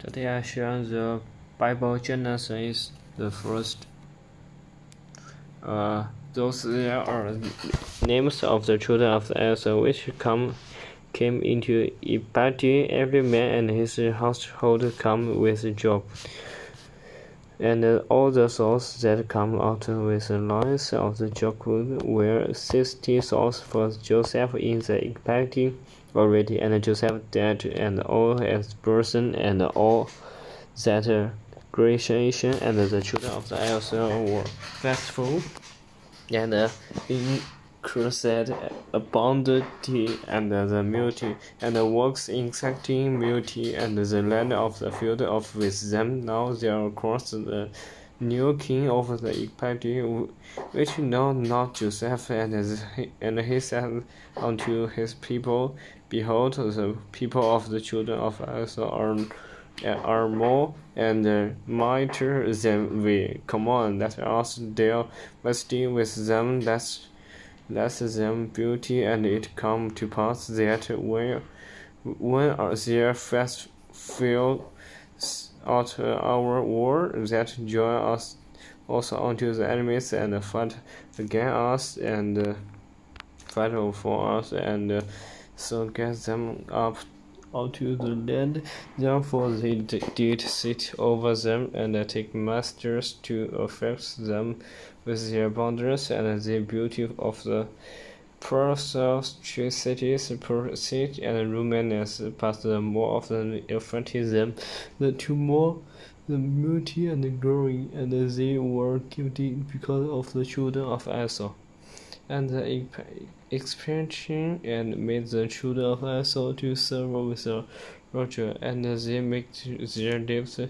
Today I share the Bible Genesis, the first. Uh, those there are names of the children of Israel which come came into Egypt. Every man and his household come with Jacob. And all the souls that come out with the loins of the Jacob were sixty souls for Joseph in the Egypt already, and Joseph dead, and all his person, and all that creation, and the children of the Israel were faithful, and uh, increased abundantly, and the multi, and works exacting multi, and the land of the field of with them. Now they are across the new king of the Egypt, which know not Joseph, and, his, and he said unto his people, Behold, the people of the children of Israel are, are more and mightier than we. Come on, let us deal with them, let, let them beauty, and it come to pass that when, when their fast fill out our war, that join us also unto the enemies and fight against us and uh, fight for us and uh, so get them up onto the land. Therefore they did sit over them and take masters to affect them with their boundaries and the beauty of the Perseus cities proceed and Raamses past the more often affronted them, the two more the beauty and the glory, and they were guilty because of the children of Esau. And the expansion and made the children of Esau to serve with the Roger, and they make their lives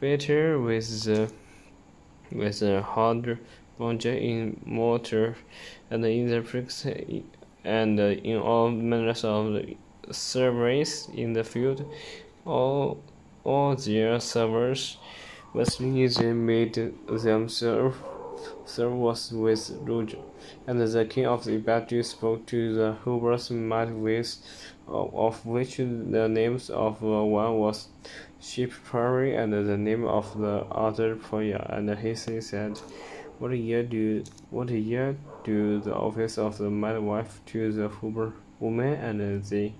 better with the with the hard bondage in mortar and in the bricks and in all manners of service in the field. All all their servers was they made themselves serve was with Roger. And the king of the Egypt spoke to the Hebrews might with of which the names of one was Shiphrah and the name of the other Puah. And he said, What year do what year do the office of the midwife to the Hebrew woman and they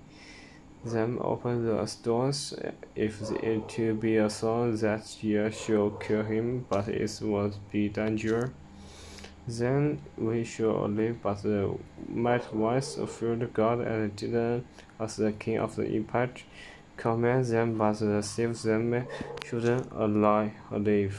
them open the stones if it to be a son that year shall kill him, but it will be danger. Then we shall live, but the might once feared God and didn't as the king of the Egypt command them, but save them alive. alive.